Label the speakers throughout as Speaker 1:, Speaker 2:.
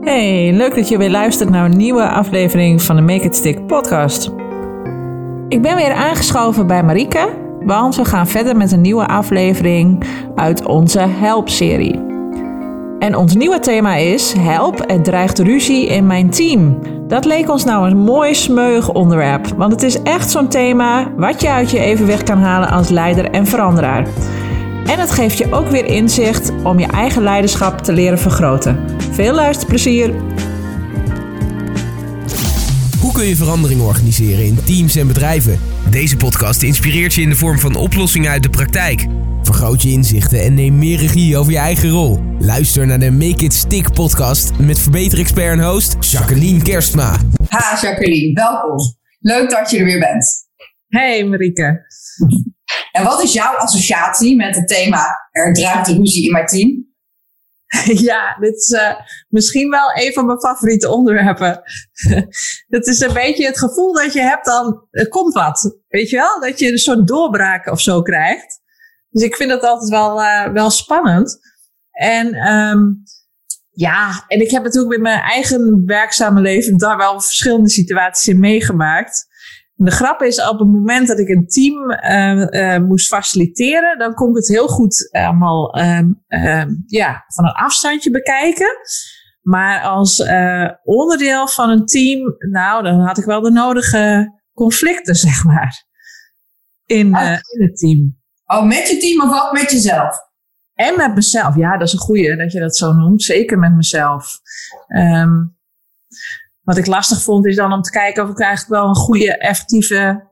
Speaker 1: Hey, leuk dat je weer luistert naar een nieuwe aflevering van de Make It Stick podcast. Ik ben weer aangeschoven bij Marika, want we gaan verder met een nieuwe aflevering uit onze Help-serie. En ons nieuwe thema is Help, het dreigt ruzie in mijn team. Dat leek ons nou een mooi smeug onderwerp, want het is echt zo'n thema wat je uit je evenwicht kan halen als leider en veranderaar. En het geeft je ook weer inzicht om je eigen leiderschap te leren vergroten. Veel luisterplezier!
Speaker 2: Hoe kun je verandering organiseren in teams en bedrijven? Deze podcast inspireert je in de vorm van oplossingen uit de praktijk. Vergroot je inzichten en neem meer regie over je eigen rol. Luister naar de Make It Stick podcast met verbeterexpert en host Jacqueline Kerstma.
Speaker 3: Ha Jacqueline, welkom. Leuk dat je er weer bent.
Speaker 1: Hey Marieke.
Speaker 3: En wat is jouw associatie met het thema er draait ruzie in mijn team?
Speaker 1: Ja, dit is uh, misschien wel een van mijn favoriete onderwerpen. Het is een beetje het gevoel dat je hebt dan, er komt wat. Weet je wel? Dat je een soort doorbraak of zo krijgt. Dus ik vind dat altijd wel, uh, wel spannend. En um, ja, en ik heb natuurlijk met mijn eigen werkzame leven daar wel verschillende situaties in meegemaakt. De grap is, op het moment dat ik een team uh, uh, moest faciliteren, dan kon ik het heel goed allemaal uh, ja, van een afstandje bekijken. Maar als uh, onderdeel van een team, nou, dan had ik wel de nodige conflicten, zeg maar, in,
Speaker 3: oh.
Speaker 1: in het team.
Speaker 3: Oh, met je team of ook met jezelf?
Speaker 1: En met mezelf, ja, dat is een goeie dat je dat zo noemt. Zeker met mezelf. Um, wat ik lastig vond is dan om te kijken of ik eigenlijk wel een goede, effectieve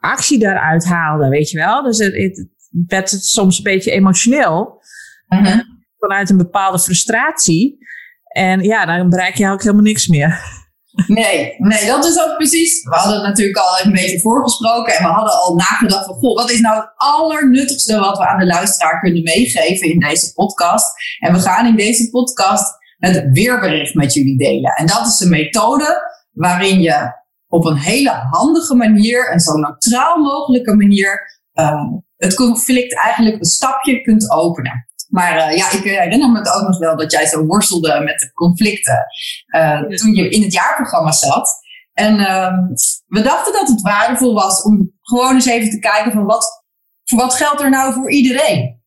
Speaker 1: actie daaruit haalde, weet je wel. Dus het, het werd soms een beetje emotioneel.
Speaker 3: Mm -hmm.
Speaker 1: Vanuit een bepaalde frustratie. En ja, dan bereik je ook helemaal niks meer.
Speaker 3: Nee, nee, dat is ook precies. We hadden het natuurlijk al een beetje voorgesproken. En we hadden al nagedacht van, goh, wat is nou het allernuttigste wat we aan de luisteraar kunnen meegeven in deze podcast? En we gaan in deze podcast het weerbericht met jullie delen. En dat is een methode waarin je op een hele handige manier en zo neutraal mogelijke manier uh, het conflict eigenlijk een stapje kunt openen. Maar uh, ja, ik herinner me het ook nog wel dat jij zo worstelde met de conflicten uh, toen je in het jaarprogramma zat. En we dachten dat het waardevol was om gewoon eens even te kijken van wat, wat geldt er nou voor iedereen?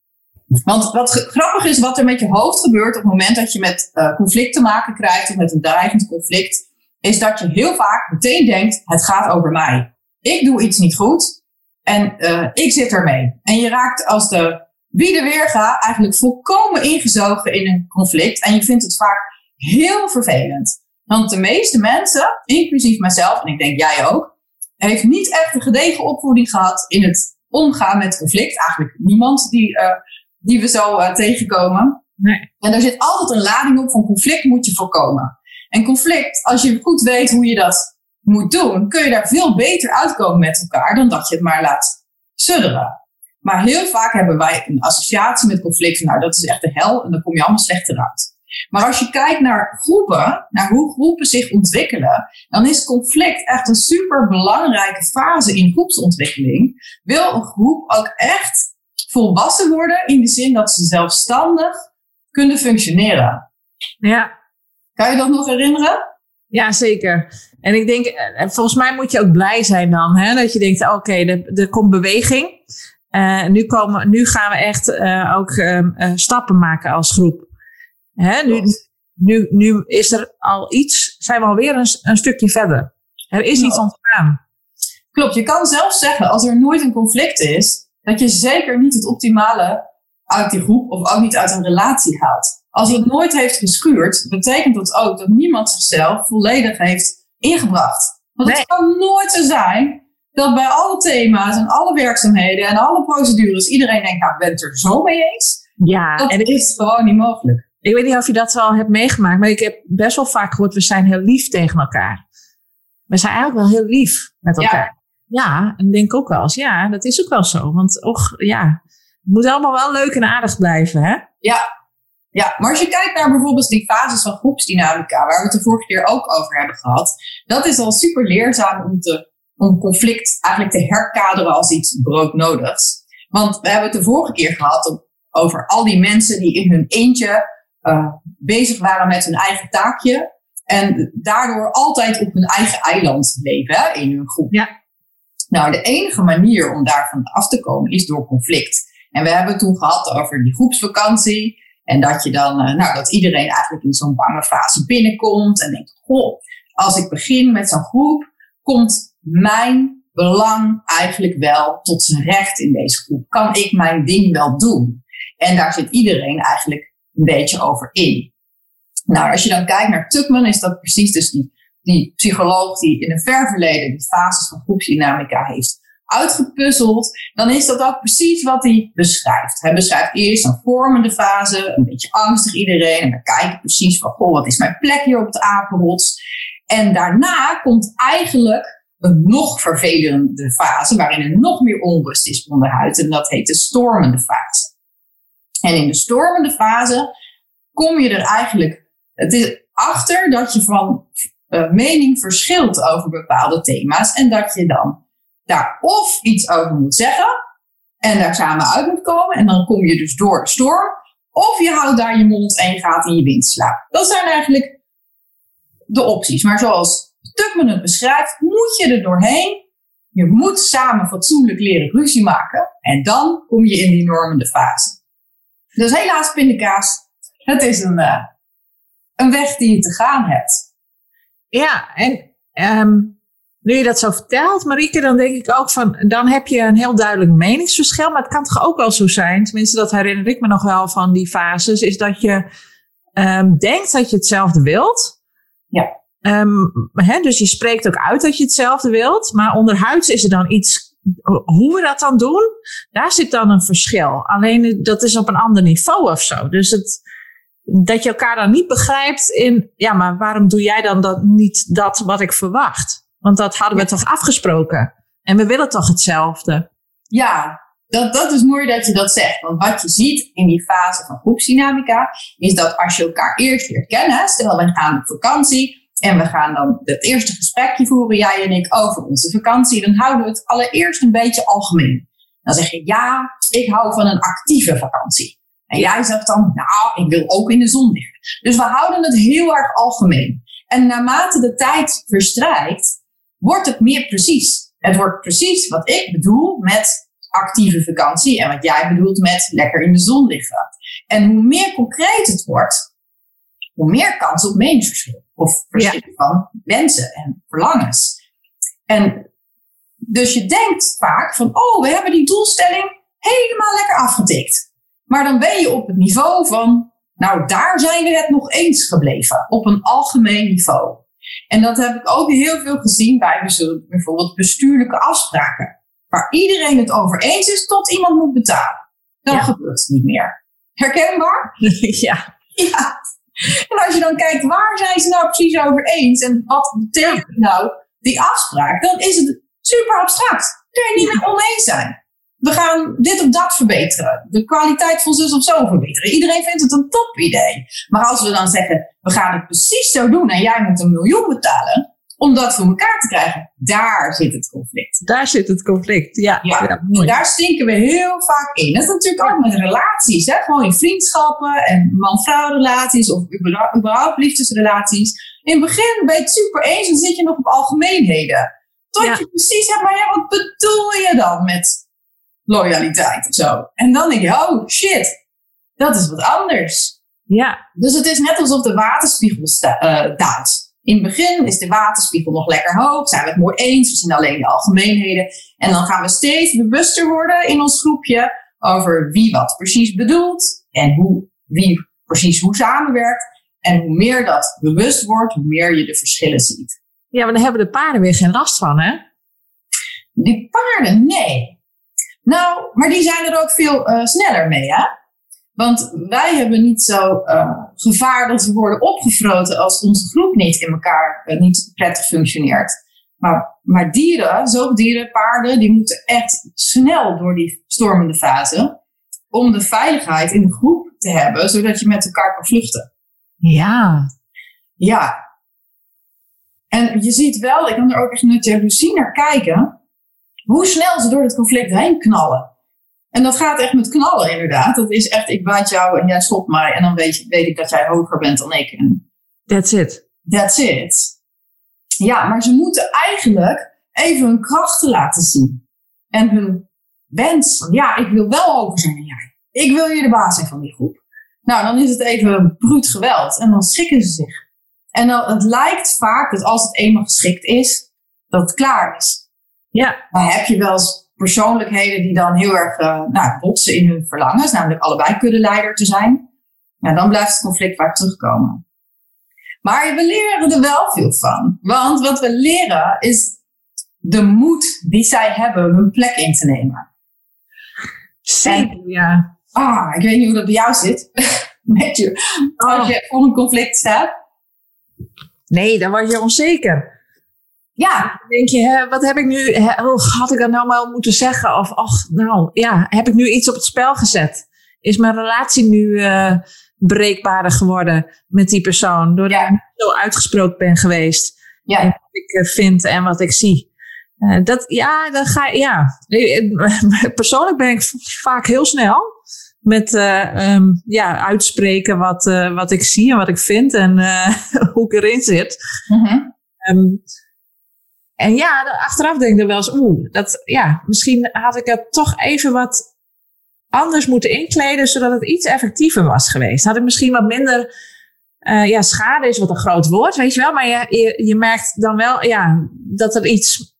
Speaker 3: Want wat grappig is, wat er met je hoofd gebeurt op het moment dat je met uh, conflict te maken krijgt of met een dreigend conflict, is dat je heel vaak meteen denkt: het gaat over mij. Ik doe iets niet goed en uh, ik zit ermee. En je raakt als de wie de weer gaat eigenlijk volkomen ingezogen in een conflict en je vindt het vaak heel vervelend. Want de meeste mensen, inclusief mijzelf en ik denk jij ook, heeft niet echt een gedegen opvoeding gehad in het omgaan met conflict. Eigenlijk niemand die uh, die we zo uh, tegenkomen.
Speaker 1: Nee.
Speaker 3: En daar zit altijd een lading op van conflict moet je voorkomen. En conflict, als je goed weet hoe je dat moet doen, kun je daar veel beter uitkomen met elkaar dan dat je het maar laat sudderen. Maar heel vaak hebben wij een associatie met conflict. Nou, dat is echt de hel en dan kom je allemaal slechter uit. Maar als je kijkt naar groepen, naar hoe groepen zich ontwikkelen, dan is conflict echt een super belangrijke fase in groepsontwikkeling. Wil een groep ook echt volwassen worden in de zin dat ze zelfstandig kunnen functioneren.
Speaker 1: Ja.
Speaker 3: Kan je dat nog herinneren?
Speaker 1: Ja, zeker. En ik denk, volgens mij moet je ook blij zijn dan. Hè? Dat je denkt, oké, okay, er, er, komt beweging. Uh, nu, komen, nu gaan we echt uh, ook uh, stappen maken als groep. Hè? Nu, nu, nu is er al iets, zijn we alweer een, een stukje verder. Er is iets ontstaan.
Speaker 3: Klopt, je kan zelfs zeggen, als er nooit een conflict is, dat je zeker niet het optimale uit die groep of ook niet uit een relatie haalt. Als het nooit heeft geschuurd, betekent dat ook dat niemand zichzelf volledig heeft ingebracht. Want nee. het kan nooit zo zijn dat bij alle thema's en alle werkzaamheden en alle procedures iedereen denkt, nou, ik ben het er zo mee eens.
Speaker 1: Ja,
Speaker 3: dat en het is gewoon niet mogelijk.
Speaker 1: Ik weet niet of je dat wel hebt meegemaakt, maar ik heb best wel vaak gehoord, we zijn heel lief tegen elkaar. We zijn eigenlijk wel heel lief met elkaar.
Speaker 3: Ja.
Speaker 1: Ja, en denk ook wel eens, ja, dat is ook wel zo. Want och, ja, het moet allemaal wel leuk en aardig blijven, hè?
Speaker 3: Ja. ja, maar als je kijkt naar bijvoorbeeld die fases van groepsdynamica, waar we het de vorige keer ook over hebben gehad, dat is al super leerzaam om, te, om conflict eigenlijk te herkaderen als iets broodnodigs. Want we hebben het de vorige keer gehad over al die mensen die in hun eentje uh, bezig waren met hun eigen taakje. En daardoor altijd op hun eigen eiland leven hè, in hun groep.
Speaker 1: Ja.
Speaker 3: Nou, de enige manier om daarvan af te komen is door conflict. En we hebben het toen gehad over die groepsvakantie. En dat je dan, uh, nou, dat iedereen eigenlijk in zo'n bange fase binnenkomt. En denkt, goh, als ik begin met zo'n groep, komt mijn belang eigenlijk wel tot zijn recht in deze groep? Kan ik mijn ding wel doen? En daar zit iedereen eigenlijk een beetje over in. Nou, als je dan kijkt naar Tuckman, is dat precies dus die, die psycholoog die in een ver verleden die fases van groepsdynamica heeft uitgepuzzeld, dan is dat ook precies wat hij beschrijft. Hij beschrijft eerst een vormende fase, een beetje angstig iedereen, en dan kijken precies van, goh, wat is mijn plek hier op de apenrots? En daarna komt eigenlijk een nog vervelende fase, waarin er nog meer onrust is onderhuid. En dat heet de stormende fase. En in de stormende fase kom je er eigenlijk het is achter dat je van uh, mening verschilt over bepaalde thema's. En dat je dan daar of iets over moet zeggen en daar samen uit moet komen. En dan kom je dus door de storm. Of je houdt daar je mond en je gaat in je windslaap. Dat zijn eigenlijk de opties. Maar zoals Tukman het beschrijft, moet je er doorheen. Je moet samen fatsoenlijk leren ruzie maken. En dan kom je in die normende fase. Dus helaas, pindakaas. Het is een, uh, een weg die je te gaan hebt.
Speaker 1: Ja, en um, nu je dat zo vertelt, Marieke, dan denk ik ook van, dan heb je een heel duidelijk meningsverschil. Maar het kan toch ook wel zo zijn, tenminste dat herinner ik me nog wel van die fases, is dat je um, denkt dat je hetzelfde wilt.
Speaker 3: Ja.
Speaker 1: Um, hè, dus je spreekt ook uit dat je hetzelfde wilt, maar onderhuids is er dan iets, hoe we dat dan doen, daar zit dan een verschil. Alleen dat is op een ander niveau of zo. Dus het, dat je elkaar dan niet begrijpt in, ja, maar waarom doe jij dan dat, niet dat wat ik verwacht? Want dat hadden we toch afgesproken? En we willen toch hetzelfde?
Speaker 3: Ja, dat, dat is mooi dat je dat zegt. Want wat je ziet in die fase van groepsdynamica, is dat als je elkaar eerst leert kennen, stel we gaan op vakantie en we gaan dan het eerste gesprekje voeren, jij en ik, over onze vakantie, dan houden we het allereerst een beetje algemeen. Dan zeg je, ja, ik hou van een actieve vakantie. En jij zegt dan, nou, ik wil ook in de zon liggen. Dus we houden het heel erg algemeen. En naarmate de tijd verstrijkt, wordt het meer precies. Het wordt precies wat ik bedoel met actieve vakantie en wat jij bedoelt met lekker in de zon liggen. En hoe meer concreet het wordt, hoe meer kans op meningsverschil. Of verschil van wensen en verlangens. En dus je denkt vaak van, oh, we hebben die doelstelling helemaal lekker afgetikt. Maar dan ben je op het niveau van, nou daar zijn we het nog eens gebleven, op een algemeen niveau. En dat heb ik ook heel veel gezien bij bijvoorbeeld bestuurlijke afspraken, waar iedereen het over eens is tot iemand moet betalen. Dan gebeurt het niet meer. Herkenbaar?
Speaker 1: ja.
Speaker 3: Ja. En als je dan kijkt, waar zijn ze nou precies over eens en wat betekent nou die afspraak, dan is het super abstract. Kun je niet meer oneens zijn we gaan dit of dat verbeteren. De kwaliteit van zus of zo verbeteren. Iedereen vindt het een top idee. Maar als we dan zeggen, we gaan het precies zo doen en jij moet een miljoen betalen om dat voor elkaar te krijgen, daar zit het conflict.
Speaker 1: Daar zit het conflict, ja.
Speaker 3: ja, daar stinken we heel vaak in. Dat is natuurlijk ook met relaties, hè? gewoon in vriendschappen en man-vrouw relaties of überhaupt liefdesrelaties. In het begin ben je het super eens en zit je nog op algemeenheden. Tot je precies hebt, maar ja, wat bedoel je dan met loyaliteit of zo. En dan denk je, oh shit, dat is wat anders.
Speaker 1: Ja.
Speaker 3: Dus het is net alsof de waterspiegel uh, daalt. In het begin is de waterspiegel nog lekker hoog, zijn we het mooi eens, we zien alleen de algemeenheden. En dan gaan we steeds bewuster worden in ons groepje over wie wat precies bedoelt en hoe, wie precies hoe samenwerkt. En hoe meer dat bewust wordt, hoe meer je de verschillen ziet.
Speaker 1: Ja, maar dan hebben de paarden weer geen last van, hè?
Speaker 3: Die paarden, nee. Nou, maar die zijn er ook veel uh, sneller mee, hè? Want wij hebben niet zo uh, gevaar dat we worden opgefroten als onze groep niet in elkaar uh, niet prettig functioneert. Maar, maar dieren, zoogdieren, paarden, die moeten echt snel door die stormende fase om de veiligheid in de groep te hebben, zodat je met elkaar kan vluchten.
Speaker 1: Ja.
Speaker 3: Ja. En je ziet wel, ik kan er ook echt met jaloezie naar kijken, hoe snel ze door het conflict heen knallen. En dat gaat echt met knallen, inderdaad. Dat is echt, ik baat jou en jij stopt mij. En dan weet, je, weet ik dat jij hoger bent dan ik. En
Speaker 1: That's it.
Speaker 3: that's it. Ja, maar ze moeten eigenlijk even hun krachten laten zien. En hun wens. Ja, ik wil wel hoger zijn dan jij. Ik wil hier de baas zijn van die groep. Nou, dan is het even bruut geweld. En dan schikken ze zich. En dan, het lijkt vaak dat als het eenmaal geschikt is, dat het klaar is.
Speaker 1: Ja,
Speaker 3: Dan heb je wel eens persoonlijkheden die dan heel erg eh, nou, botsen in hun verlangens, namelijk allebei kuddeleider te zijn. Ja, dan blijft het conflict vaak terugkomen. Maar we leren er wel veel van. Want wat we leren is de moed die zij hebben hun plek in te nemen.
Speaker 1: zeker. Ja.
Speaker 3: Ah, ik weet niet hoe dat bij jou zit. Met je, als je voor een conflict staat.
Speaker 1: Nee, dan word je onzeker.
Speaker 3: Ja,
Speaker 1: Dan denk je, hè, wat heb ik nu, hè, oh, had ik dat nou wel moeten zeggen? Of, ach, nou ja, heb ik nu iets op het spel gezet? Is mijn relatie nu eh, breekbaarder geworden met die persoon? Doordat
Speaker 3: Ja.
Speaker 1: ik zo uitgesproken ben geweest.
Speaker 3: ja,
Speaker 1: En wat ik eh, vind en wat ik zie. Eh, dat, ja, dan ga ja. Persoonlijk ben ik vaak heel snel met eh, ehm, ja, uitspreken wat, wat ik zie en wat ik vind en hoe ik erin zit. Ehm, en ja, achteraf denk ik er wel eens, oeh, dat, ja, misschien had ik het toch even wat anders moeten inkleden, zodat het iets effectiever was geweest. Had ik misschien wat minder, eh, ja, schade is wat een groot woord, weet je wel, maar je, je, je merkt dan wel, ja, dat er iets,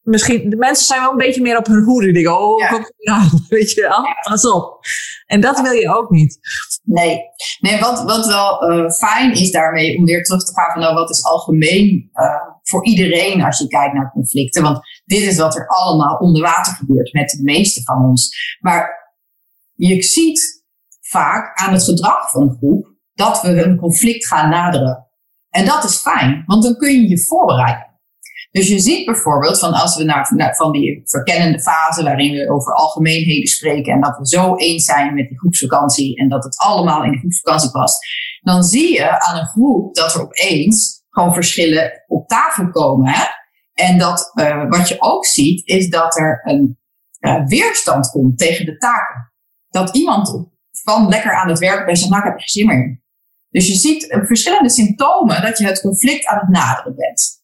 Speaker 1: misschien, de mensen zijn wel een beetje meer op hun hoede, die denken, oh,
Speaker 3: Ja.
Speaker 1: kom ja, weet je wel, pas op. En dat wil je ook niet.
Speaker 3: Nee, nee wat, wat wel eh, fijn is daarmee, om weer terug te gaan van nou, wat is algemeen eh, voor iedereen als je kijkt naar conflicten. Want dit is wat er allemaal onder water gebeurt met de meeste van ons. Maar je ziet vaak aan het gedrag van een groep dat we een conflict gaan naderen. En dat is fijn, want dan kun je je voorbereiden. Dus je ziet bijvoorbeeld van als we naar, van die verkennende fase waarin we over algemeenheden spreken en dat we zo eens zijn met die groepsvakantie en dat het allemaal in de groepsvakantie past, dan zie je aan een groep dat er opeens gewoon verschillen op tafel komen. Hè? En dat eh, wat je ook ziet is dat er een eh, weerstand komt tegen de taken. Dat iemand van lekker aan het werk bent en zegt, nou ik heb er geen zin meer in. Dus je ziet verschillende symptomen dat je het conflict aan het naderen bent.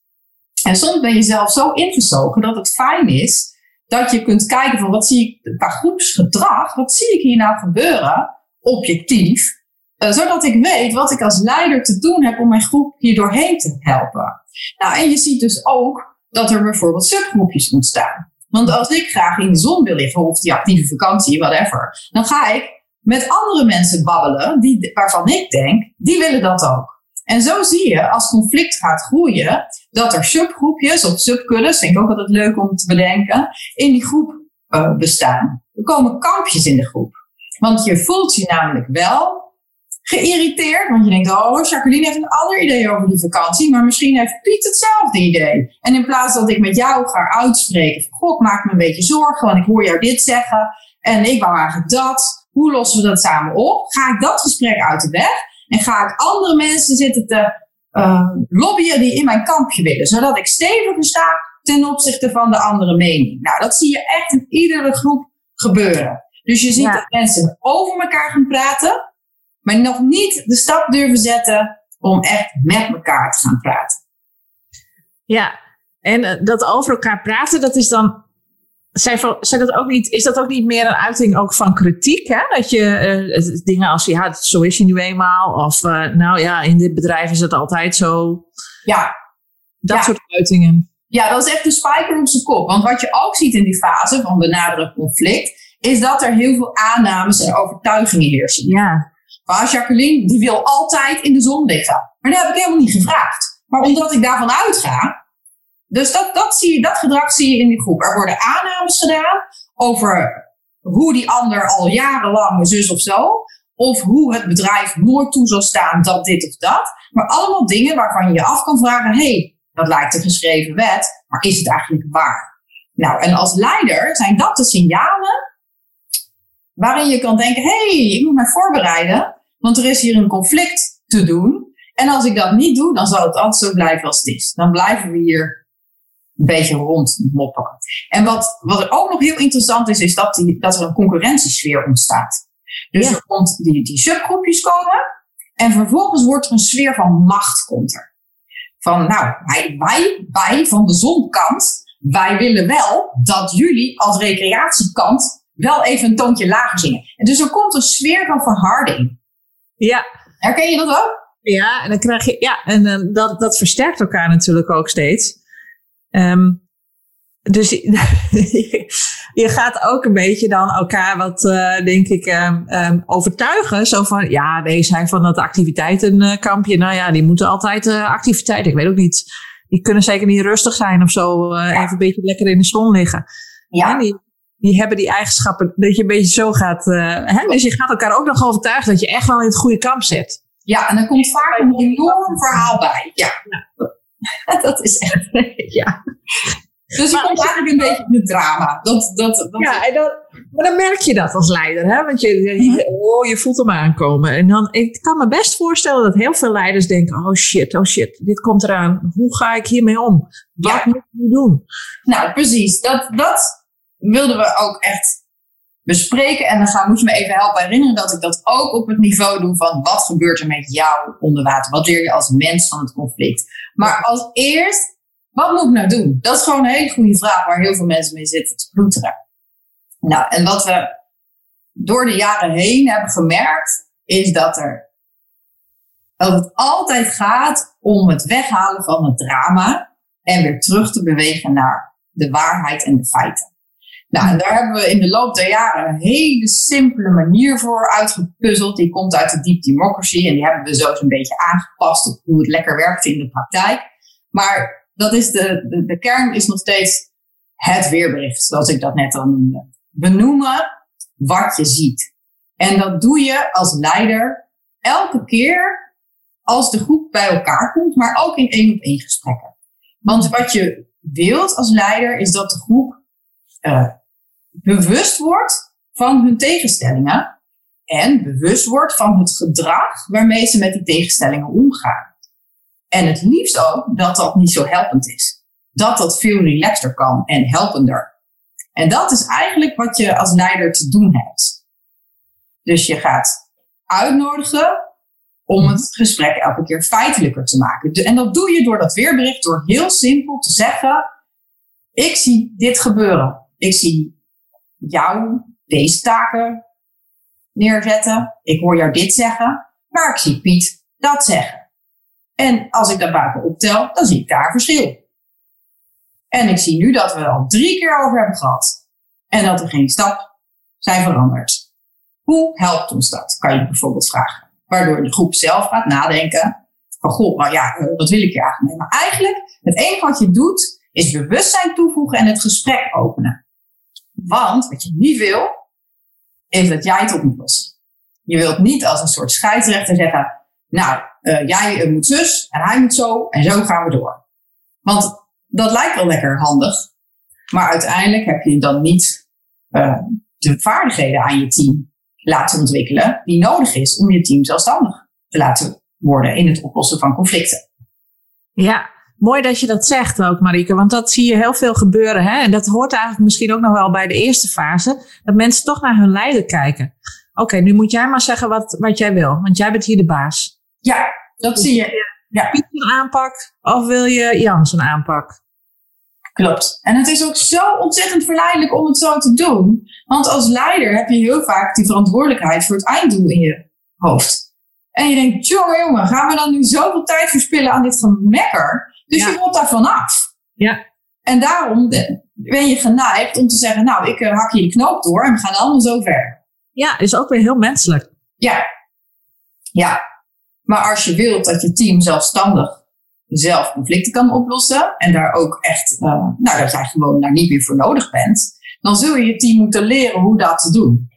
Speaker 3: En soms ben je zelf zo ingezogen dat het fijn is dat je kunt kijken van wat zie ik qua groepsgedrag, wat zie ik hier nou gebeuren, objectief, eh, zodat ik weet wat ik als leider te doen heb om mijn groep hier doorheen te helpen. Nou, en je ziet dus ook dat er bijvoorbeeld subgroepjes ontstaan. Want als ik graag in de zon wil liggen of die actieve vakantie, whatever, dan ga ik met andere mensen babbelen die, waarvan ik denk, die willen dat ook. En zo zie je, als conflict gaat groeien, dat er subgroepjes of subkuddes, vind ik ook altijd leuk om te bedenken, in die groep uh, bestaan. Er komen kampjes in de groep. Want je voelt je namelijk wel geïrriteerd, want je denkt, oh, Jacqueline heeft een ander idee over die vakantie, maar misschien heeft Piet hetzelfde idee. En in plaats dat ik met jou ga uitspreken, van, god, maak me een beetje zorgen, want ik hoor jou dit zeggen en ik wou eigenlijk dat. Hoe lossen we dat samen op? Ga ik dat gesprek uit de weg en ga ik andere mensen zitten te uh, lobbyen die in mijn kampje willen, zodat ik steviger sta ten opzichte van de andere mening. Nou, dat zie je echt in iedere groep gebeuren. Dus je ziet ja. dat mensen over elkaar gaan praten, maar nog niet de stap durven zetten om echt met elkaar te gaan praten.
Speaker 1: Ja, en uh, dat over elkaar praten, dat is dan. Zijn, zijn dat ook niet, is dat ook niet meer een uiting ook van kritiek? Hè? Dat je uh, dingen als, ja, zo is je nu eenmaal. Of uh, nou ja, in dit bedrijf is het altijd zo.
Speaker 3: Ja.
Speaker 1: Dat
Speaker 3: ja.
Speaker 1: soort uitingen.
Speaker 3: Ja, dat is echt de spijker op zijn kop. Want wat je ook ziet in die fase van benaderend conflict, is dat er heel veel aannames en overtuigingen heersen.
Speaker 1: Ja.
Speaker 3: Maar Jacqueline, die wil altijd in de zon liggen. Maar dat heb ik helemaal niet gevraagd. Maar omdat ik daarvan uitga. Dus dat, dat, zie je, dat gedrag zie je in die groep. Er worden aannames gedaan over hoe die ander al jarenlang zus of zo. Of hoe het bedrijf nooit toe zal staan dat dit of dat. Maar allemaal dingen waarvan je je af kan vragen. Hey, dat lijkt een geschreven wet. Maar is het eigenlijk waar? Nou, en als leider zijn dat de signalen waarin je kan denken, hey, ik moet mij voorbereiden, want er is hier een conflict te doen. En als ik dat niet doe, dan zal het altijd zo blijven als het is. Dan blijven we hier een beetje rondmopperen. En wat, wat er ook nog heel interessant is, is dat, die, dat er een concurrentiesfeer ontstaat. Dus er komt die, die subgroepjes komen en vervolgens wordt er een sfeer van macht komt er. Van nou, wij, wij, wij van de zonkant, wij willen wel dat jullie als recreatiekant wel even een toontje lager zingen. En dus er komt een sfeer van verharding.
Speaker 1: Ja.
Speaker 3: Herken je dat ook?
Speaker 1: Ja, en dan krijg je, ja, en uh, dat, dat versterkt elkaar natuurlijk ook steeds. Um, dus je gaat ook een beetje dan elkaar wat, uh, denk ik, um, um, overtuigen. Zo van, ja, nee, zijn van dat activiteitenkampje. Nou ja, die moeten altijd uh, activiteiten. Ik weet ook niet. Die kunnen zeker niet rustig zijn of zo. Uh, ja. Even een beetje lekker in de zon liggen. Ja. die, die hebben die eigenschappen dat je een beetje zo gaat. hè? Dus je gaat elkaar ook nog overtuigen dat je echt wel in het goede kamp zit.
Speaker 3: Ja, en dan komt vaak een enorm verhaal bij. Ja. ja. Dat is echt. ja. Dus je komt eigenlijk een beetje in het drama. Dat, dat, dat
Speaker 1: ja, en dan, maar dan merk je dat als leider. Hè? Want je, je, oh, je voelt hem aankomen. En dan, ik kan me best voorstellen dat heel veel leiders denken... oh shit, oh shit, dit komt eraan. Hoe ga ik hiermee om? Wat ja. moet ik nu doen?
Speaker 3: Nou, precies. Dat, dat wilden we ook echt bespreken. En dan gaan, moet je me even helpen herinneren dat ik dat ook op het niveau doe van wat gebeurt er met jou onder water? Wat leer je als mens van het conflict? Maar als eerst, wat moet ik nou doen? Dat is gewoon een hele goede vraag waar heel veel mensen mee zitten te ploeteren. Nou, en wat we door de jaren heen hebben gemerkt, is dat er dat het altijd gaat om het weghalen van het drama en weer terug te bewegen naar de waarheid en de feiten. Nou, en daar hebben we in de loop der jaren een hele simpele manier voor uitgepuzzeld. Die komt uit de Deep Democracy en die hebben we zo een beetje aangepast op hoe het lekker werkt in de praktijk. Maar dat is de, de, kern is nog steeds het weerbericht, zoals ik dat net al noemde. Benoemen wat je ziet. En dat doe je als leider elke keer als de groep bij elkaar komt, maar ook in één op één gesprekken. Want wat je wilt als leider is dat de groep uh, bewust wordt van hun tegenstellingen en bewust wordt van het gedrag waarmee ze met die tegenstellingen omgaan. En het liefst ook dat dat niet zo helpend is. Dat dat veel relaxter kan en helpender. En dat is eigenlijk wat je als leider te doen hebt. Dus je gaat uitnodigen om het gesprek elke keer feitelijker te maken. En dat doe je door dat weerbericht, door heel simpel te zeggen: Ik zie dit gebeuren. Ik zie jou deze taken neerzetten. Ik hoor jou dit zeggen, maar ik zie Piet dat zeggen. En als ik dat buiten optel, dan zie ik daar verschil. En ik zie nu dat we er al drie keer over hebben gehad. En dat er geen stap zijn veranderd. Hoe helpt ons dat? Kan je bijvoorbeeld vragen. Waardoor de groep zelf gaat nadenken. Van goh, nou ja, eh, wat wil ik hier eigenlijk mee? Maar eigenlijk, het enige wat je doet, is bewustzijn toevoegen en het gesprek openen. Want wat je niet wil, is dat jij het op moet lossen. Je wilt niet als een soort scheidsrechter zeggen, nou, uh, jij moet zus en hij moet zo en zo gaan we door. Want dat lijkt wel lekker handig, maar uiteindelijk heb je dan niet uh, de vaardigheden aan je team laten ontwikkelen die nodig is om je team zelfstandig te laten worden in het oplossen van conflicten.
Speaker 1: Ja, Mooi dat je dat zegt ook, Marike, want dat zie je heel veel gebeuren. Hè? En dat hoort eigenlijk misschien ook nog wel bij de eerste fase, dat mensen toch naar hun leider kijken. Oké, nu moet jij maar zeggen wat, wat jij wil, want jij bent hier de baas.
Speaker 3: Ja, dat dus zie je. Ja.
Speaker 1: Piet een aanpak of wil je Jans een aanpak?
Speaker 3: Klopt. En het is ook zo ontzettend verleidelijk om het zo te doen. Want als leider heb je heel vaak die verantwoordelijkheid voor het einddoel in je hoofd. En je denkt, jongen, jongen, gaan we dan nu zoveel tijd verspillen aan dit gemekker? Dus ja. je wilt daar vanaf.
Speaker 1: Ja.
Speaker 3: En daarom ben je geneigd om te zeggen, nou, ik hak je de knoop door en we gaan allemaal zo ver.
Speaker 1: Ja, is ook weer heel menselijk.
Speaker 3: Ja. Ja. Maar als je wilt dat je team zelfstandig zelf conflicten kan oplossen en daar ook echt, uh, nou, dat jij gewoon daar niet meer voor nodig bent, dan zul je je team moeten leren hoe dat te doen.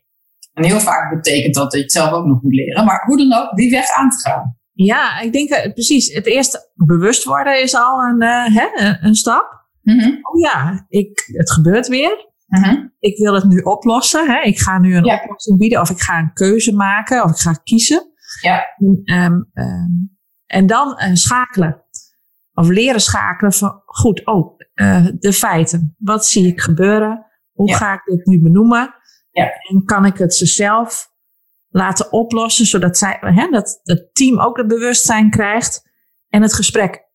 Speaker 3: En heel vaak betekent dat dat je het zelf ook nog moet leren, maar hoe dan ook, die weg aan te gaan.
Speaker 1: Ja, ik denk uh, precies. Het eerste bewust worden is al een, uh, hè, een stap.
Speaker 3: Mm -hmm.
Speaker 1: Oh ja, ik, het gebeurt weer.
Speaker 3: Mm -hmm.
Speaker 1: Ik wil het nu oplossen. Hè. Ik ga nu een ja. oplossing bieden of ik ga een keuze maken of ik ga kiezen.
Speaker 3: Ja.
Speaker 1: En, um, um, en dan uh, schakelen. of leren schakelen van, goed, oh, de feiten. Wat zie ik gebeuren? Hoe ga ik dit nu benoemen?
Speaker 3: Ja.
Speaker 1: En kan ik het ze zelf laten oplossen, zodat zij, hè, dat het team ook het bewustzijn krijgt en het gesprek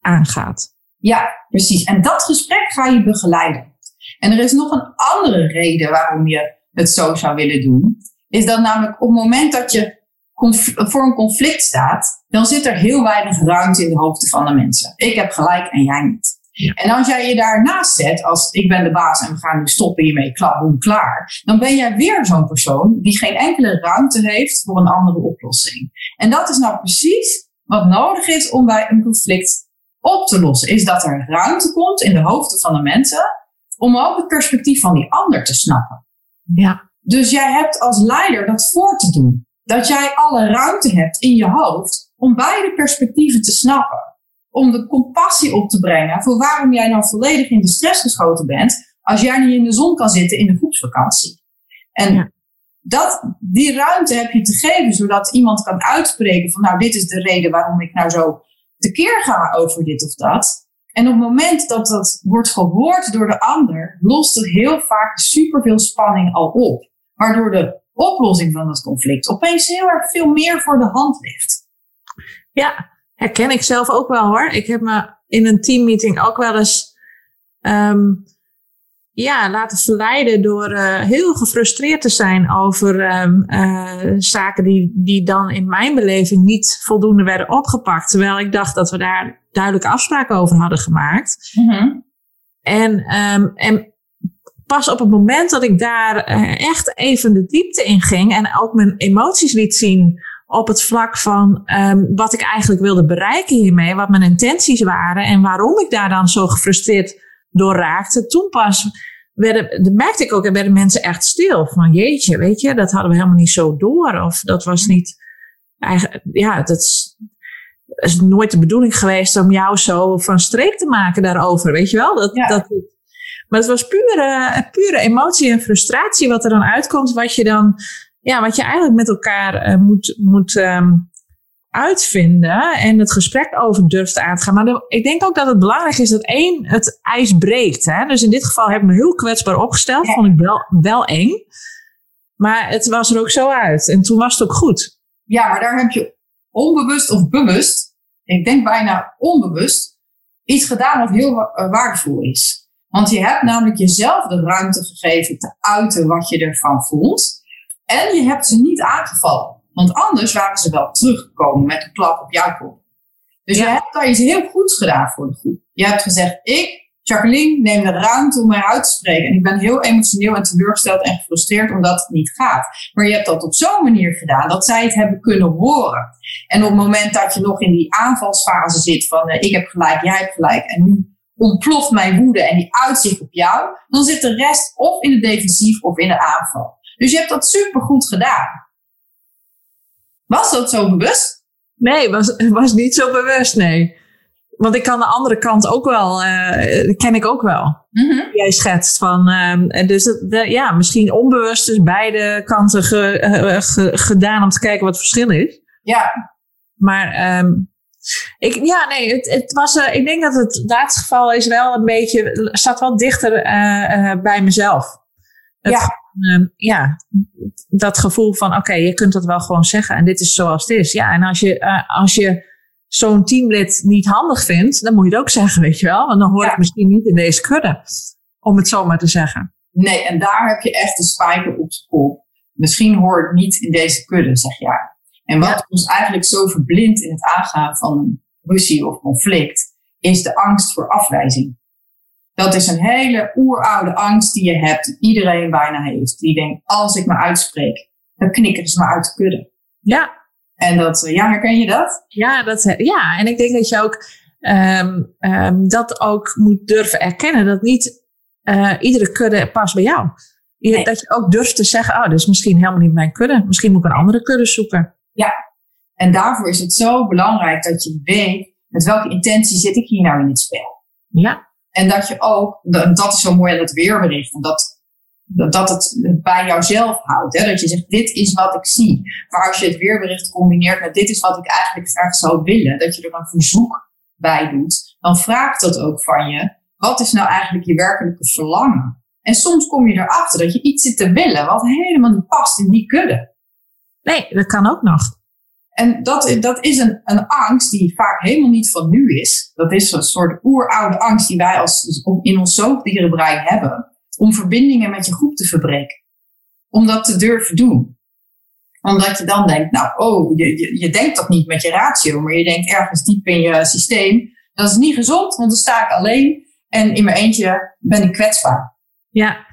Speaker 1: aangaat.
Speaker 3: Ja, precies. En dat gesprek ga je begeleiden. En er is nog een andere reden waarom je het zo zou willen doen. Is dat namelijk op het moment dat je voor een conflict staat, dan zit er heel weinig ruimte in de hoofden van de mensen. Ik heb gelijk en jij niet. En als jij je daarnaast zet, als ik ben de baas en we gaan nu stoppen hiermee, boem, klaar. Dan ben jij weer zo'n persoon die geen enkele ruimte heeft voor een andere oplossing. En dat is nou precies wat nodig is om bij een conflict op te lossen. Is dat er ruimte komt in de hoofden van de mensen om ook het perspectief van die ander te snappen.
Speaker 1: Ja.
Speaker 3: Dus jij hebt als leider dat voor te doen. Dat jij alle ruimte hebt in je hoofd om beide perspectieven te snappen. Om de compassie op te brengen voor waarom jij nou volledig in de stress geschoten bent als jij niet in de zon kan zitten in de groepsvakantie. En dat, die ruimte heb je te geven zodat iemand kan uitspreken van nou dit is de reden waarom ik nou zo tekeer ga over dit of dat. En op het moment dat dat wordt gehoord door de ander, lost het heel vaak superveel spanning al op. Waardoor de oplossing van het conflict opeens heel erg veel meer voor de hand ligt.
Speaker 1: Ja, herken ik zelf ook wel hoor. Ik heb me in een teammeeting ook wel eens um, ja, laten verleiden door uh, heel gefrustreerd te zijn over um, uh, zaken die, die dan in mijn beleving niet voldoende werden opgepakt. Terwijl ik dacht dat we daar duidelijke afspraken over hadden gemaakt.
Speaker 3: Mm-hmm.
Speaker 1: En, um, en pas op het moment dat ik daar uh, echt even de diepte in ging en ook mijn emoties liet zien op het vlak van um, wat ik eigenlijk wilde bereiken hiermee, wat mijn intenties waren en waarom ik daar dan zo gefrustreerd door raakte. Toen pas werden, merkte ik ook, er werden mensen echt stil. Van jeetje, weet je, dat hadden we helemaal niet zo door. Of dat was niet, eigenlijk, ja, dat is, is nooit de bedoeling geweest om jou zo van streek te maken daarover. Weet je wel? Dat,
Speaker 3: Ja.
Speaker 1: dat, maar het was pure, pure emotie en frustratie wat er dan uitkomt, wat je dan, ja, wat je eigenlijk met elkaar eh, moet, moet ehm, uitvinden en het gesprek over durft aan te gaan. Maar de- ik denk ook dat het belangrijk is dat één, het ijs breekt. Hè? Dus in dit geval heb ik me heel kwetsbaar opgesteld,
Speaker 3: Ja.
Speaker 1: vond ik wel, wel eng. Maar het was er ook zo uit. En toen was het ook goed.
Speaker 3: Ja, maar daar heb je onbewust of bewust, ik denk bijna onbewust, iets gedaan wat heel eh, waardevol is. Want je hebt namelijk jezelf de ruimte gegeven te uiten wat je ervan voelt. En je hebt ze niet aangevallen. Want anders waren ze wel teruggekomen met een klap op jouw kop. Dus
Speaker 1: Ja.
Speaker 3: je hebt daar iets heel goeds gedaan voor de groep. Je hebt gezegd, ik, Jacqueline, neem de ruimte om mij uit te spreken. En ik ben heel emotioneel en teleurgesteld en gefrustreerd omdat het niet gaat. Maar je hebt dat op zo'n manier gedaan dat zij het hebben kunnen horen. En op het moment dat je nog in die aanvalsfase zit van eh, ik heb gelijk, jij hebt gelijk en nu ontploft mijn woede en die uitzicht op jou, dan zit de rest of in de defensief of in de aanval. Dus je hebt dat supergoed gedaan. Was dat zo bewust?
Speaker 1: Nee, was, was niet zo bewust, nee. Want ik kan de andere kant ook wel, eh ken ik ook wel. Jij schetst van, en dus de, ja, misschien onbewust dus beide kanten ge- eh, ge- gedaan om te kijken wat het verschil is.
Speaker 3: Ja,
Speaker 1: Maar ehm, ik, ja, nee, het, het was, eh, ik denk dat het laatste geval is wel een beetje, zat wel dichter eh, eh, bij mezelf. Het,
Speaker 3: Ja.
Speaker 1: Ehm, ja, dat gevoel van, oké, je kunt dat wel gewoon zeggen en dit is zoals het is. Ja, en als je, eh, als je zo'n teamlid niet handig vindt, dan moet je het ook zeggen, weet je wel. Want dan hoor
Speaker 3: Ja.
Speaker 1: ik misschien niet in deze kudde, om het zo maar te zeggen.
Speaker 3: nee, en daar heb je echt de spijker op zijn kop. Misschien hoort het niet in deze kudde, zeg jij. En wat ons eigenlijk zo verblindt in het aangaan van een ruzie of conflict, is de angst voor afwijzing. Dat is een hele oeroude angst die je hebt, die iedereen bijna heeft. Die denkt, als ik me uitspreek, dan knikken ze me uit de kudde.
Speaker 1: Ja,
Speaker 3: En dat, eh, ja, herken je dat?
Speaker 1: Ja, dat, ja, en ik denk dat je ook ehm, ehm, dat ook moet durven erkennen. Dat niet eh, iedere kudde past bij jou. Je-
Speaker 3: Nee.
Speaker 1: Dat je ook durft te zeggen, oh, dit is misschien helemaal niet mijn kudde. Misschien moet ik een andere kudde zoeken.
Speaker 3: En daarvoor is het zo belangrijk dat je weet met welke intentie zit ik hier nou in het spel.
Speaker 1: Ja,
Speaker 3: En dat je ook, dat is zo mooi aan het weerbericht, dat dat het bij jouzelf houdt. Hè? Dat je zegt, dit is wat ik zie. Maar als je het weerbericht combineert met dit is wat ik eigenlijk graag zou willen, dat je er een verzoek bij doet, dan vraagt dat ook van je, wat is nou eigenlijk je werkelijke verlangen? En soms kom je erachter dat je iets zit te willen wat helemaal niet past in die kudde.
Speaker 1: Nee, dat kan ook nog.
Speaker 3: En dat, dat is een, een angst die vaak helemaal niet van nu is. Dat is een soort oeroude angst die wij als, dus in ons zoogdierenbrein hebben. Om verbindingen met je groep te verbreken. Om dat te durven doen. Omdat je dan denkt, nou, oh, je, je, je denkt dat niet met je ratio, maar je denkt ergens diep in je systeem. Dat is niet gezond, want dan sta ik alleen en in mijn eentje ben ik kwetsbaar.
Speaker 1: Ja,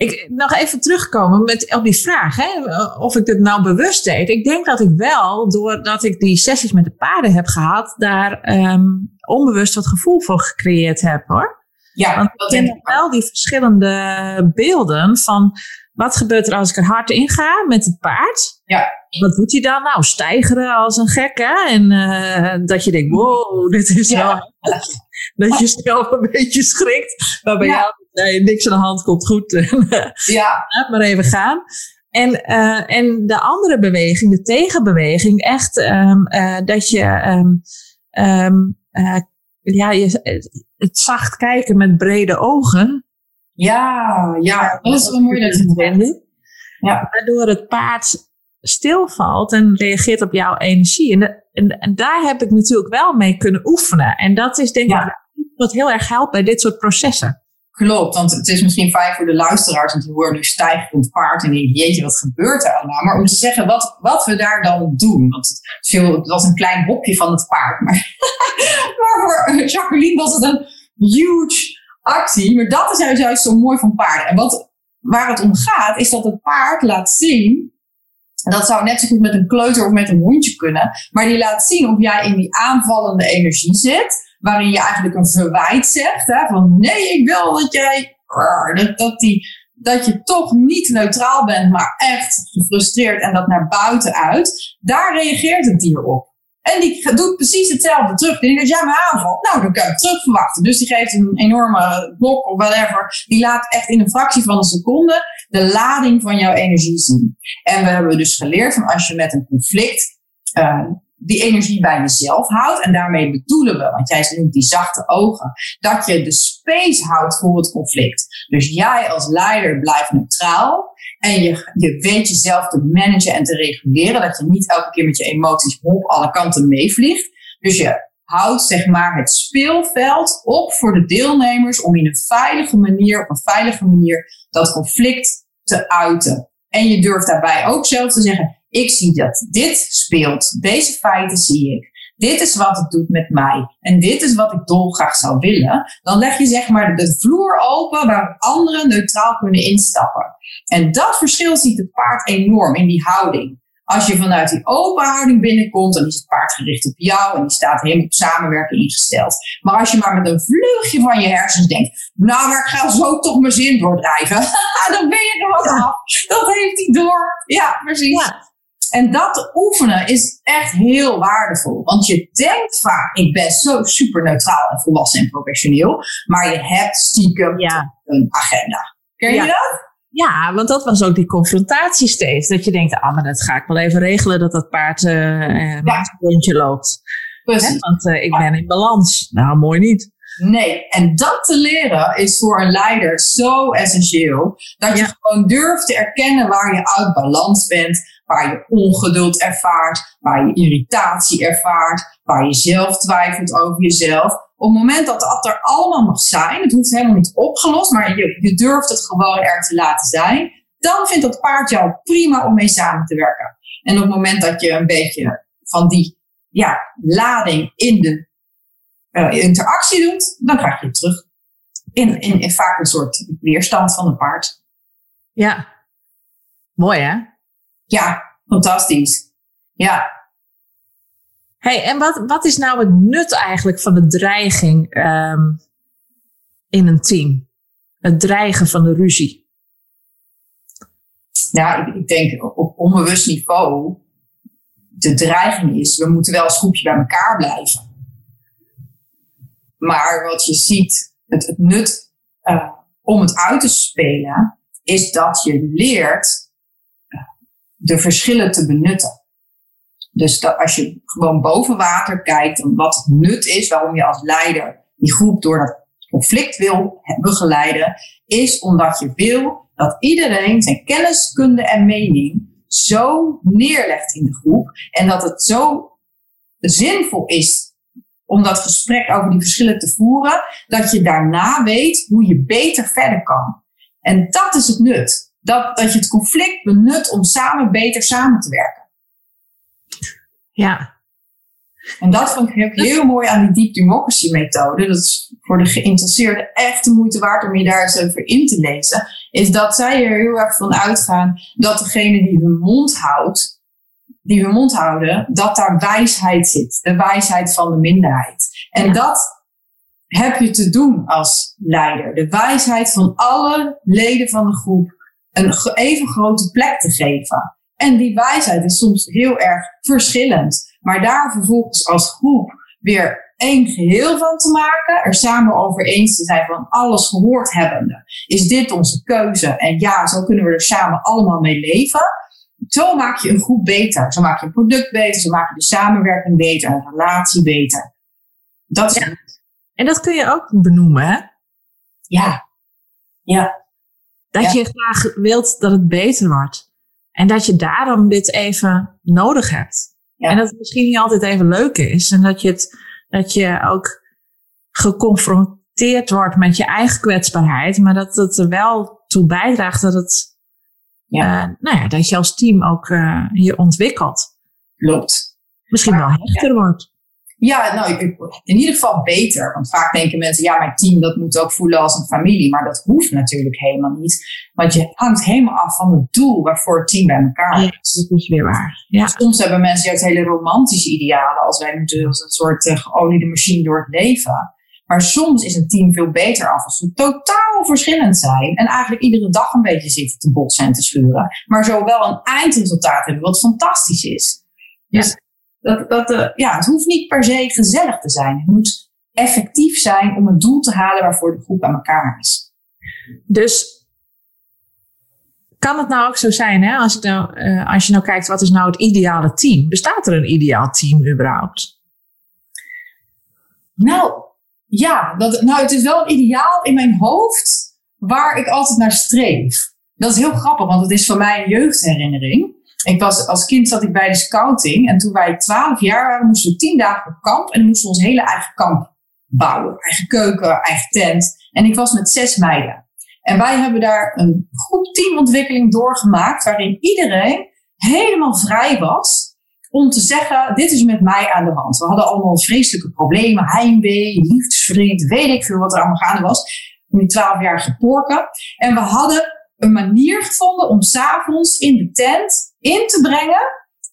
Speaker 1: ik, nog even terugkomen met, op die vraag, hè, of ik het nou bewust deed. Ik denk dat ik wel, doordat ik die sessies met de paarden heb gehad, daar um, onbewust wat gevoel voor gecreëerd heb hoor.
Speaker 3: Ja,
Speaker 1: Want ik ken wel die verschillende beelden van wat gebeurt er als ik er hard in ga met het paard?
Speaker 3: Ja.
Speaker 1: Wat doet hij dan? Nou, stijgeren als een gek, hè? En uh, dat je denkt, wow, dit is ja. wel... dat je zelf een beetje schrikt. Maar bij ja. jou, nee, niks aan de hand, komt goed.
Speaker 3: ja.
Speaker 1: Laat maar even gaan. En, uh, en de andere beweging, de tegenbeweging, echt um, uh, dat je, um, um, ja, je, het zacht kijken met brede ogen.
Speaker 3: Ja, ja, dat is wel mooi dat je het zegt.
Speaker 1: Ja. Waardoor het paard stilvalt en reageert op jouw energie. En, de, en, en, daar heb ik natuurlijk wel mee kunnen oefenen. En dat is denk ja. ik wat heel erg helpt bij dit soort processen.
Speaker 3: Klopt, want het is misschien fijn voor de luisteraars, want die horen nu het paard en denken, jeetje, wat gebeurt er allemaal? Maar om te zeggen wat, wat we daar dan doen, want het, veel, het was een klein hokje van het paard, maar, maar voor Jacqueline was het een huge actie. Maar dat is juist zo mooi van paarden. En wat, waar het om gaat, is dat het paard laat zien en dat zou net zo goed met een kleuter of met een hondje kunnen. Maar die laat zien of jij in die aanvallende energie zit. Waarin je eigenlijk een verwijt zegt. Hè, van nee, ik wil dat jij. Dat, dat, die, dat je toch niet neutraal bent, maar echt gefrustreerd en dat naar buiten uit. Daar reageert het dier op. En die doet precies hetzelfde terug. Die denkt, als jij me aanvalt, nou, dan kan ik terug verwachten. Dus die geeft een enorme blok of whatever. Die laat echt in een fractie van een seconde de lading van jouw energie zien. En we hebben dus geleerd van als je met een conflict uh, die energie bij jezelf houdt. En daarmee bedoelen we, want jij noemt die zachte ogen, dat je de space houdt voor het conflict. Dus jij als leider blijft neutraal. En je, je weet jezelf te managen en te reguleren. Dat je niet elke keer met je emoties op alle kanten meevliegt. Dus je houdt zeg maar het speelveld op voor de deelnemers om in een veilige manier, op een veilige manier, dat conflict te uiten. En je durft daarbij ook zelf te zeggen, ik zie dat dit speelt, deze feiten zie ik. Dit is wat het doet met mij. En dit is wat ik dolgraag zou willen. Dan leg je zeg maar de vloer open waar anderen neutraal kunnen instappen. En dat verschil ziet het paard enorm in die houding. Als je vanuit die open houding binnenkomt, dan is het paard gericht op jou en die staat helemaal op samenwerken ingesteld. Maar als je maar met een vleugje van je hersens denkt, nou, maar ik ga zo toch mijn zin doordrijven, dan ben je er wat af. Dat heeft hij door. Ja, precies. Ja. En dat oefenen is echt heel waardevol. Want je denkt vaak, ik ben zo super neutraal en volwassen en professioneel. Maar je hebt stiekem
Speaker 1: ja.
Speaker 3: een agenda. Ken je dat?
Speaker 1: Ja, want dat was ook die confrontatie steeds. Dat je denkt, ah, maar dat ga ik wel even regelen dat dat paard uh, ja. een rondje loopt. Hè? Want uh, ik ben in balans. Nou, mooi niet.
Speaker 3: Nee, en dat te leren is voor een leider zo essentieel. Dat je gewoon durft te erkennen waar je uit balans bent, waar je ongeduld ervaart, waar je irritatie ervaart, waar je zelf twijfelt over jezelf. Op het moment dat dat er allemaal mag zijn, het hoeft helemaal niet opgelost, maar je, je durft het gewoon er te laten zijn, dan vindt dat paard jou prima om mee samen te werken. En op het moment dat je een beetje van die ja, lading in de uh, interactie doet, dan krijg je terug. In, in, in vaak een soort weerstand van een paard.
Speaker 1: Ja, mooi hè?
Speaker 3: Ja, fantastisch. Ja.
Speaker 1: Hey, en wat, wat is nou het nut eigenlijk van de dreiging um, in een team? Het dreigen van de ruzie?
Speaker 3: Ja, ik, ik denk op onbewust niveau, de dreiging is, we moeten wel als groepje bij elkaar blijven. Maar wat je ziet, het, het nut uh, om het uit te spelen, is dat je leert de verschillen te benutten. Dus dat als je gewoon boven water kijkt wat het nut is, waarom je als leider die groep door dat conflict wil begeleiden, is omdat je wil dat iedereen zijn kennis, kunde en mening zo neerlegt in de groep en dat het zo zinvol is om dat gesprek over die verschillen te voeren, dat je daarna weet hoe je beter verder kan. En dat is het nut. Dat, dat je het conflict benut om samen beter samen te werken.
Speaker 1: Ja.
Speaker 3: En dat vond ik heel mooi aan die Deep Democracy methode. Dat is voor de geïnteresseerden echt de moeite waard om je daar eens over in te lezen. Is dat zij er heel erg van uitgaan dat degene die hun mond houdt, die hun mond houden, dat daar wijsheid zit. De wijsheid van de minderheid. En dat heb je te doen als leider. De wijsheid van alle leden van de groep een even grote plek te geven. En die wijsheid is soms heel erg verschillend. Maar daar vervolgens als groep weer één geheel van te maken, er samen over eens te zijn van alles gehoord hebbende. Is dit onze keuze? En ja, zo kunnen we er samen allemaal mee leven. Zo maak je een groep beter. Zo maak je een product beter. Zo maak je de samenwerking beter. Een relatie beter. Dat is
Speaker 1: En dat kun je ook benoemen, hè?
Speaker 3: Ja. Ja.
Speaker 1: Dat je graag wilt dat het beter wordt. En dat je daarom dit even nodig hebt. En dat het misschien niet altijd even leuk is. En dat je, het, dat je ook geconfronteerd wordt met je eigen kwetsbaarheid. Maar dat het er wel toe bijdraagt dat het ja. Uh, nou ja, dat je als team ook uh, je ontwikkelt.
Speaker 3: Klopt.
Speaker 1: Misschien wel hechter wordt.
Speaker 3: Ja, nou, in ieder geval beter. Want vaak denken mensen, ja, mijn team dat moet ook voelen als een familie. Maar dat hoeft natuurlijk helemaal niet. Want je hangt helemaal af van het doel waarvoor het team bij elkaar is.
Speaker 1: Ja, dat is weer waar. Ja.
Speaker 3: Soms hebben mensen juist hele romantische idealen. Als wij moeten als een soort uh, geoliede machine door het leven. Maar soms is een team veel beter af als we totaal verschillend zijn. En eigenlijk iedere dag een beetje zitten te botsen en te schuren. Maar zo wel een eindresultaat hebben wat fantastisch is. Dus dat, dat, uh, ja, het hoeft niet per se gezellig te zijn. Het moet effectief zijn om het doel te halen waarvoor de groep aan elkaar is.
Speaker 1: Dus kan het nou ook zo zijn, hè? Als, ik nou, uh, als je nou kijkt, wat is nou het ideale team? Bestaat er een ideaal team überhaupt?
Speaker 3: Nou, ja, dat, nou, het is wel een ideaal in mijn hoofd waar ik altijd naar streef. Dat is heel grappig, want het is voor mij een jeugdherinnering. Ik was, als kind zat ik bij de scouting en toen wij twaalf jaar waren, moesten we tien dagen op kamp en moesten we ons hele eigen kamp bouwen. Eigen keuken, eigen tent. En ik was met zes meiden. En wij hebben daar een goed teamontwikkeling doorgemaakt waarin iedereen helemaal vrij was om te zeggen, dit is met mij aan de hand. We hadden allemaal vreselijke problemen, heimwee, liefdesverdriet, weet ik veel wat er allemaal gaande was. In die twaalfjarige porken. En we hadden een manier gevonden om s'avonds in de tent in te brengen.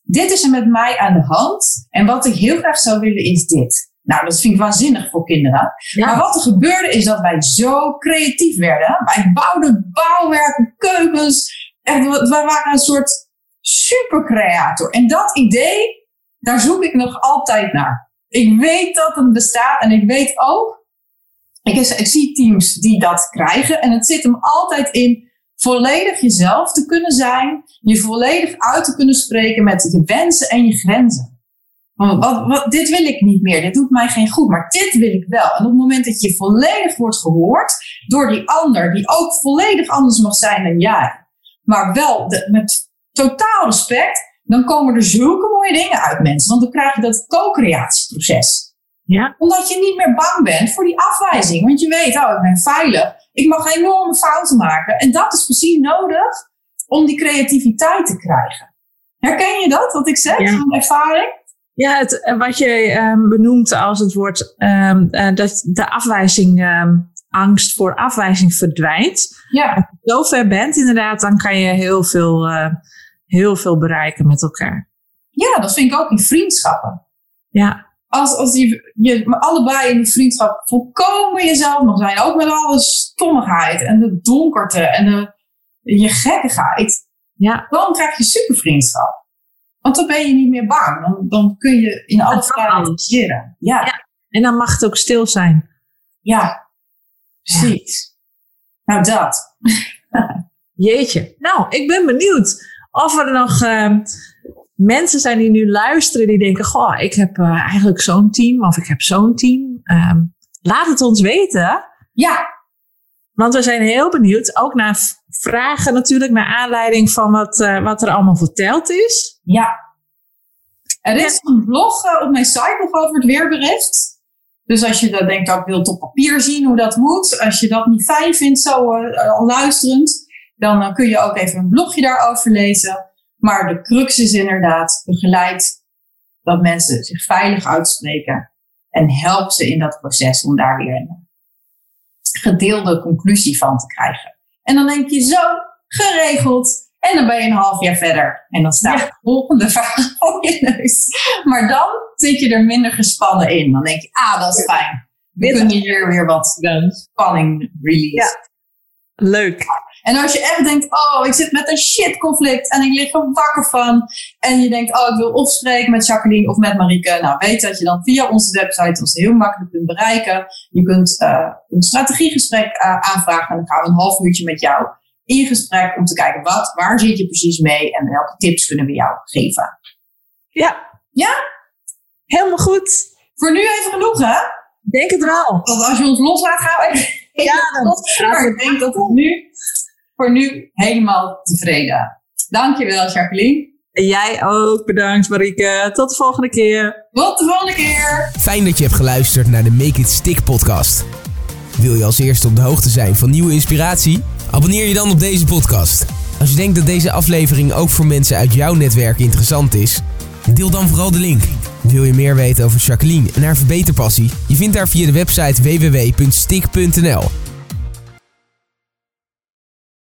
Speaker 3: Dit is er met mij aan de hand. En wat ik heel graag zou willen is dit. Nou, dat vind ik waanzinnig voor kinderen. Maar wat er gebeurde is dat wij zo creatief werden. Wij bouwden bouwwerken, keukens. En we waren een soort supercreator. En dat idee, daar zoek ik nog altijd naar. Ik weet dat het bestaat en ik weet ook, ik, ik zie teams die dat krijgen en het zit hem altijd in volledig jezelf te kunnen zijn, je volledig uit te kunnen spreken met je wensen en je grenzen. Want wat, dit wil ik niet meer, dit doet mij geen goed, maar dit wil ik wel. En op het moment dat je volledig wordt gehoord door die ander, die ook volledig anders mag zijn dan jij, maar wel met totaal respect, dan komen er zulke mooie dingen uit mensen. Want dan krijg je dat co-creatieproces.
Speaker 1: Ja.
Speaker 3: Omdat je niet meer bang bent voor die afwijzing. Want je weet, oh, ik ben veilig. Ik mag enorme fouten maken. En dat is precies nodig om die creativiteit te krijgen. Herken je dat, wat ik zeg, ja. van ervaring?
Speaker 1: Ja, het, eh, wat je um, benoemt als het woord um, uh, dat de afwijzing, um, angst voor afwijzing verdwijnt.
Speaker 3: Ja.
Speaker 1: Als je zover bent, inderdaad, dan kan je heel veel uh, heel veel bereiken met elkaar.
Speaker 3: Ja, dat vind ik ook in vriendschappen.
Speaker 1: Ja.
Speaker 3: Als, als je, je allebei in die vriendschap volkomen jezelf mag zijn, ook met alle stommigheid en de donkerte en de, je gekkigheid,
Speaker 1: ja.
Speaker 3: dan krijg je supervriendschap. Want dan ben je niet meer bang. Dan, dan kun je in alle vrijheid leren. Ja. ja.
Speaker 1: En dan mag het ook stil zijn.
Speaker 3: Ja, precies. Ja. Nou, dat.
Speaker 1: Jeetje. Nou, ik ben benieuwd of er nog uh, mensen zijn die nu luisteren, die denken: Goh, ik heb uh, eigenlijk zo'n team of ik heb zo'n team. Um, laat het ons weten.
Speaker 3: Ja.
Speaker 1: Want we zijn heel benieuwd, ook naar vragen natuurlijk, naar aanleiding van wat, uh, wat er allemaal verteld is.
Speaker 3: Ja. Er is een blog uh, op mijn site nog over het weerbericht. Dus als je dat denkt, ook wilt op papier zien hoe dat moet. Als je dat niet fijn vindt, zo luisterend. Dan kun je ook even een blogje daarover lezen. Maar de crux is inderdaad, begeleid dat mensen zich veilig uitspreken. En help ze in dat proces om daar weer een gedeelde conclusie van te krijgen. En dan denk je zo, geregeld. En dan ben je een half jaar verder. En dan staat de volgende vraag voor je neus. Maar dan zit je er minder gespannen in. Dan denk je, ah, dat is fijn. We kunnen hier weer wat spanning release. Ja.
Speaker 1: Leuk.
Speaker 3: En als je echt denkt, oh, ik zit met een shit conflict en ik lig er wakker van. En je denkt, oh, ik wil opspreken met Jacqueline of met Marieke. Nou, weet dat je dan via onze website ons heel makkelijk kunt bereiken. Je kunt uh, een strategiegesprek uh, aanvragen en dan gaan we een half uurtje met jou in gesprek om te kijken, wat, waar zit je precies mee en welke tips kunnen we jou geven.
Speaker 1: Ja.
Speaker 3: Ja?
Speaker 1: Helemaal goed.
Speaker 3: Voor nu even genoeg, hè?
Speaker 1: Denk het wel.
Speaker 3: Want als je ons loslaat, gaan we even. Ja, dan maar ik denk dat het nu voor nu helemaal tevreden. Dankjewel, Jacqueline.
Speaker 1: En jij ook. Bedankt, Marieke. Tot de volgende keer.
Speaker 3: Tot de volgende keer.
Speaker 2: Fijn dat je hebt geluisterd naar de Make It Stick podcast. Wil je als eerste op de hoogte zijn van nieuwe inspiratie? Abonneer je dan op deze podcast. Als je denkt dat deze aflevering ook voor mensen uit jouw netwerk interessant is, deel dan vooral de link. Wil je meer weten over Jacqueline en haar verbeterpassie? Je vindt haar via de website www.stick.nl.